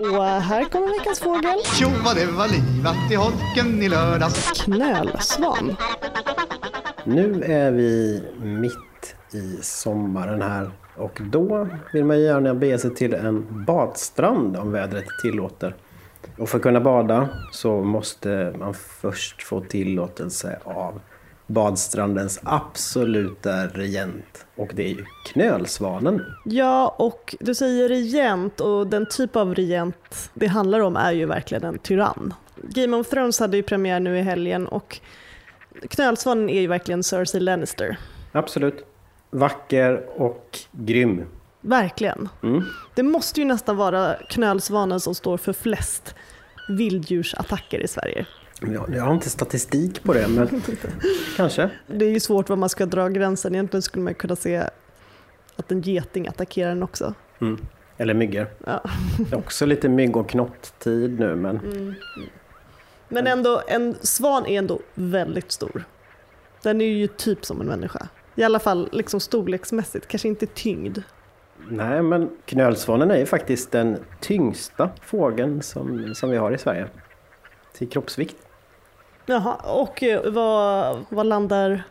Och här kommer veckans fågel. Tjo vad det var livat i holken i lördags. Knölsvan. Nu är vi mitt i sommaren här och då vill man gärna bege sig till en badstrand om vädret tillåter. Och för att kunna bada så måste man först få tillåtelse av badstrandens absoluta regent. Och det är ju knölsvanen. Ja, och du säger regent och den typ av regent det handlar om är ju verkligen en tyrann. Game of Thrones hade ju premiär nu i helgen och knölsvanen är ju verkligen Cersei Lannister. Absolut. Vacker och grym. Verkligen. Mm. Det måste ju nästan vara knölsvanen som står för flest vilddjursattacker i Sverige. Ja, Jag har inte statistik på det, men kanske. Det är ju svårt var man ska dra gränsen. Egentligen skulle man kunna se att en geting attackerar den också. Mm. Eller myggor. Ja. Det är också lite mygg och knott-tid nu, men Men ändå, en svan är ändå väldigt stor. Den är ju typ som en människa. I alla fall liksom storleksmässigt, kanske inte tyngd. nej, men knölsvanen är ju faktiskt den tyngsta fågeln som, som vi har i Sverige. Till kroppsvikt. Jaha, och eh, vad, vad landar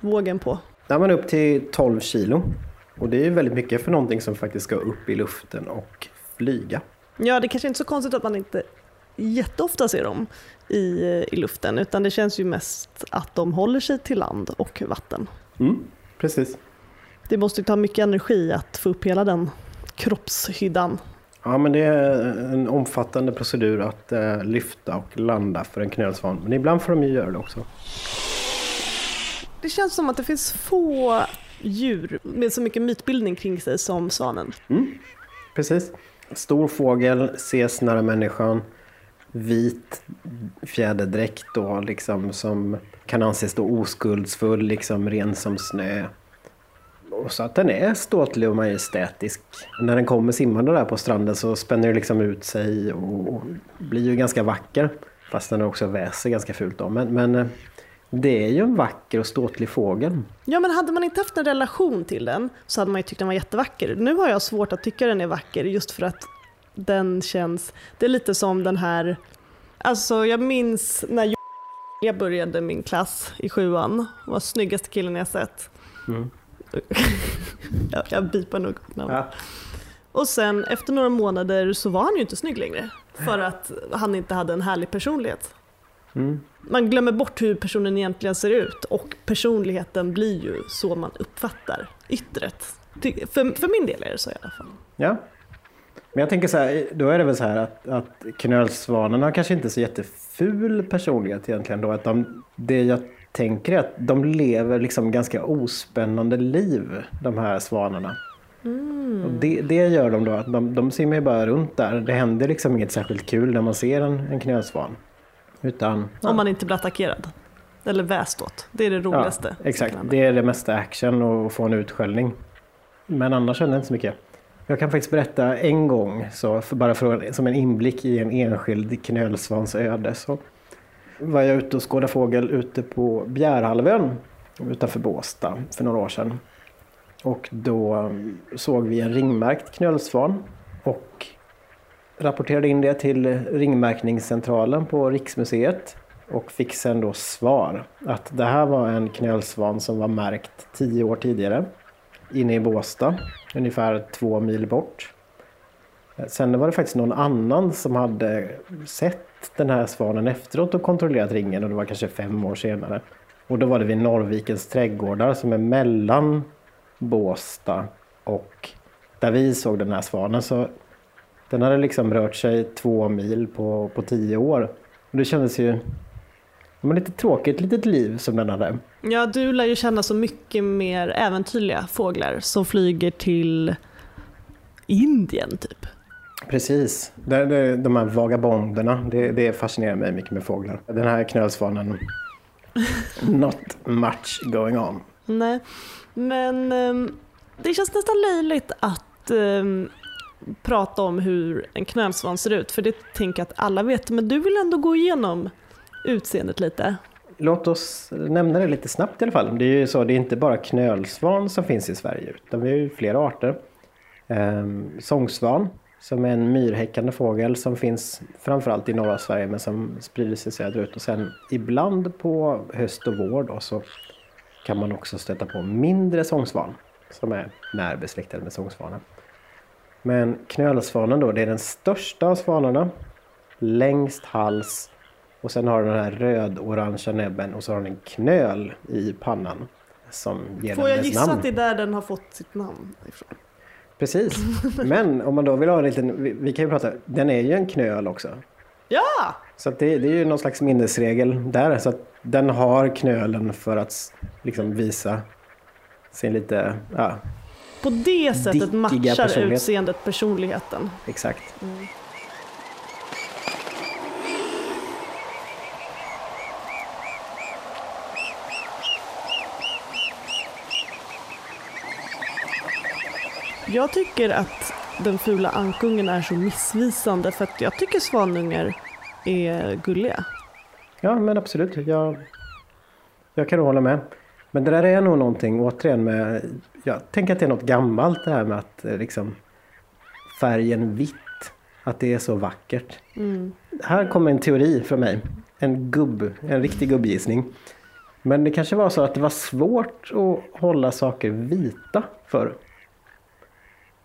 vågen på? Där man upp till 12 kilo. Och det är ju väldigt mycket för någonting som faktiskt ska upp i luften och flyga. Ja, det kanske inte är så konstigt att man inte jätteofta ser dem i, eh, i luften, utan det känns ju mest att de håller sig till land och vatten. Mm, precis. Det måste ju ta mycket energi att få upp hela den kroppshyddan. Ja, men det är en omfattande procedur att eh, lyfta och landa för en knölsvan. Men ibland får de ju göra det också. Det känns som att det finns få djur med så mycket mytbildning kring sig som svanen. Precis. Stor fågel, ses nära människan. Vit fjäderdräkt då, liksom som kan anses då oskuldsfull, liksom ren som snö. Och så att den är ståtlig och majestätisk. När den kommer simmande där på stranden så spänner det liksom ut sig och blir ju ganska vacker. Fast den också väser ganska fult då. Men, men eh, det är ju en vacker och ståtlig fågel. Ja, men hade man inte haft en relation till den så hade man ju tyckt den var jättevacker. Nu har jag svårt att tycka den är vacker just för att den känns... Det är lite som den här... Alltså, jag minns när jag började min klass i sjuan. var snyggaste killen jag sett. Mm. jag, jag bipar nog namn. Ja. Och sen efter några månader så var han ju inte snygg längre. För att han inte hade en härlig personlighet. Mm. Man glömmer bort hur personen egentligen ser ut och personligheten blir ju så man uppfattar yttret. För, för min del är det så i alla fall. Ja. Men jag tänker så här, då är det väl så här att, att knölsvanen har kanske inte så jätteful personlighet egentligen då. Att de, det jag tänker att de lever liksom ganska ospännande liv, de här svanarna. Och det, det gör de då att de, de simmar bara runt där. Det händer liksom inget särskilt kul när man ser en, en knölsvan. Utan, Om man inte blir attackerad. Eller väst åt. Det är det roligaste. Ja, exakt, det är det mesta action och få en utskällning. Men annars händer inte så mycket. Jag kan faktiskt berätta en gång, så för, bara för, som en inblick i en enskild knölsvans öde. Så var jag ute och skådade fågel ute på Bjärhalvön utanför Båstad för några år sedan. Och då mm, såg vi en ringmärkt knölsvan och rapporterade in det till ringmärkningscentralen på Riksmuseet och fick sen då svar att det här var en knölsvan som var märkt tio år tidigare inne i Båstad, ungefär två mil bort. Sen var det faktiskt någon annan som hade sett den här svanen efteråt och kontrollerat ringen och det var kanske fem år senare. Och då var det vid Norrvikens trädgårdar som är mellan Båstad och där vi såg den här svanen. Så den hade liksom rört sig två mil på, på tio år. Och det kändes ju det lite tråkigt litet liv som den hade. Ja, du lär ju känna så mycket mer äventyrliga fåglar som flyger till Indien typ. Precis. Det, det, de här vagabonderna, det, det fascinerar mig mycket med fåglar. Den här knölsvanen, not much going on. Nej, men ehm, det känns nästan löjligt att ehm, prata om hur en knölsvan ser ut, för det tänker jag att alla vet, men du vill ändå gå igenom utseendet lite. Låt oss nämna det lite snabbt i alla fall. Det är ju så, det är inte bara knölsvan som finns i Sverige, utan vi har ju flera arter. Ehm, sångsvan, Som är en myrhäckande fågel som finns framförallt i norra Sverige men som sprider sig söderut. Och sen ibland på höst och vår då, så kan man också stöta på mindre sångsvan som är närbesläktad med sångsvanen. Men knölsvanen då, det är den största av svanarna. Längst hals och sen har den här röd-orangea näbben och så har den en knöl i pannan. Som ger Får den jag gissa namn. att det är där den har fått sitt namn ifrån? Precis. Men om man då vill ha en liten, vi, vi kan ju prata, den är ju en knöl också. Ja! Så det, det är ju någon slags minnesregel där. Så att den har knölen för att liksom visa sin lite, ja På det sättet matchar utseendet personligheten. exakt. Jag tycker att den fula ankungen är så missvisande för att jag tycker svanungar är gulliga. Ja men absolut, jag, jag kan hålla med. Men det där är nog någonting återigen med, jag tänker att det är något gammalt det här med att eh, liksom färgen vitt, att det är så vackert. Här kommer en teori från mig. En gubb, en riktig gubbgissning. Men det kanske var så att det var svårt att hålla saker vita förr.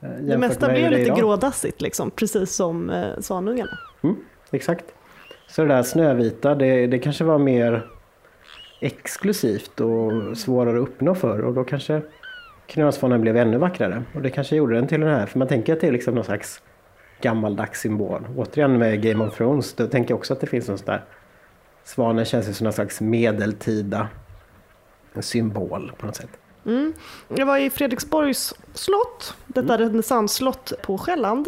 Eh, Det mesta blev det lite idag. grådassigt liksom, precis som eh, svanungarna. Mm, exakt. Så det där snövita, det, det kanske var mer exklusivt och svårare att uppnå förr och då kanske knölsvanen blev ännu vackrare. Och det kanske gjorde den till den här, för man tänker att det är liksom någon slags gammaldags symbol. Återigen med Game of Thrones, då tänker jag också att det finns någon sån där Svanen känns ju som någon slags medeltida symbol på något sätt. Jag var i Fredriksborgs slott, detta renässansslott på Själland,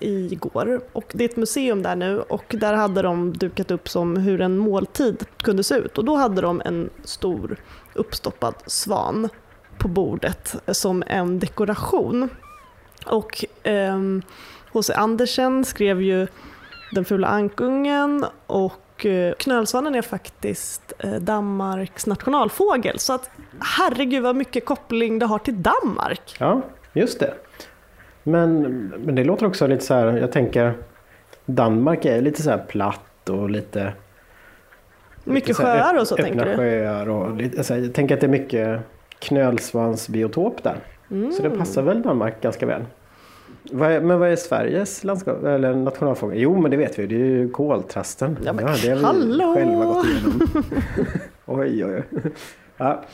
igår. Och det är ett museum där nu och där hade de dukat upp som hur en måltid kunde se ut. Och då hade de en stor uppstoppad svan på bordet som en dekoration. Och ehm, H.C. Andersen skrev ju Den fula ankungen och eh, knölsvanen är faktiskt eh, Danmarks nationalfågel. Så att herregud vad mycket koppling det har till Danmark. Ja, just det. Men, men det låter också lite så här, jag tänker Danmark är lite så här platt och lite Mycket lite så sjöar och så öppna tänker du? sjöar och lite, alltså, jag tänker att det är mycket knölsvansbiotop där. Så det passar väl Danmark ganska väl. Men vad är Sveriges landskap, eller nationalfågel? Jo men det vet vi, det är ju koltrasten. Ja, men det har vi hallå! själva gått igenom. oj oj oj. Ja,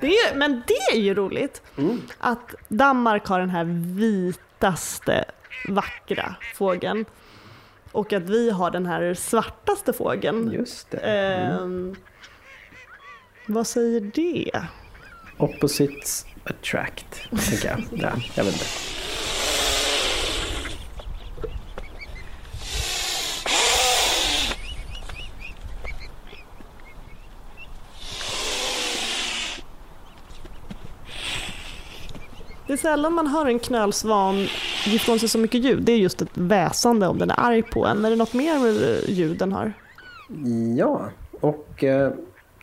Det är, men det är ju roligt att Danmark har den här vitaste vackra fågeln. Och att vi har den här svartaste fågeln. just det. Ehm, vad säger det? Opposites attract, tänker jag. Ja, jag vet inte. Det är sällan man hör en knölsvan ge ifrån sig så mycket ljud. Det är just ett väsande om den är arg på en. Är det något mer ljud den har? Ja, och eh,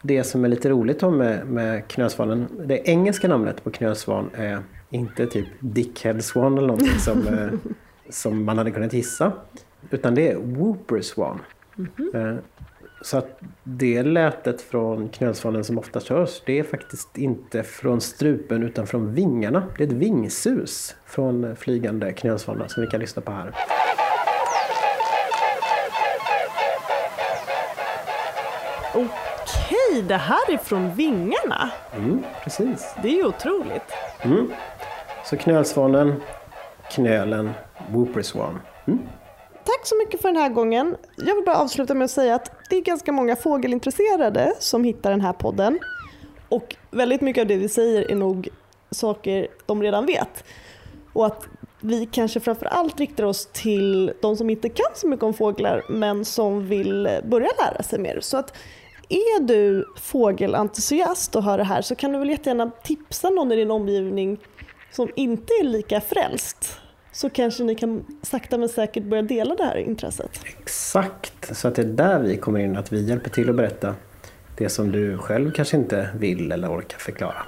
det som är lite roligt då med, med knölsvanen, det engelska namnet på knölsvan är inte typ Dickhead Swan eller någonting som, eh, som man hade kunnat gissa. Utan det är Whooper Swan. Eh, så att det lätet från knölsvanen som oftast hörs, det är faktiskt inte från strupen utan från vingarna. Det är ett vingsus från flygande knölsvanar som vi kan lyssna på här. Okej, det här är från vingarna. Mm, precis. Det är ju otroligt. Så knölsvanen, knölen, Whooper Swan. Tack så mycket för den här gången. Jag vill bara avsluta med att säga att det är ganska många fågelintresserade som hittar den här podden. Och väldigt mycket av det vi säger är nog saker de redan vet. Och att vi kanske framför allt riktar oss till de som inte kan så mycket om fåglar men som vill börja lära sig mer. Så att är du fågelentusiast och hör det här så kan du väl jättegärna tipsa någon i din omgivning som inte är lika frälst. Så kanske ni kan sakta men säkert börja dela det här intresset. Exakt, så att det är där vi kommer in, att vi hjälper till att berätta det som du själv kanske inte vill eller orkar förklara.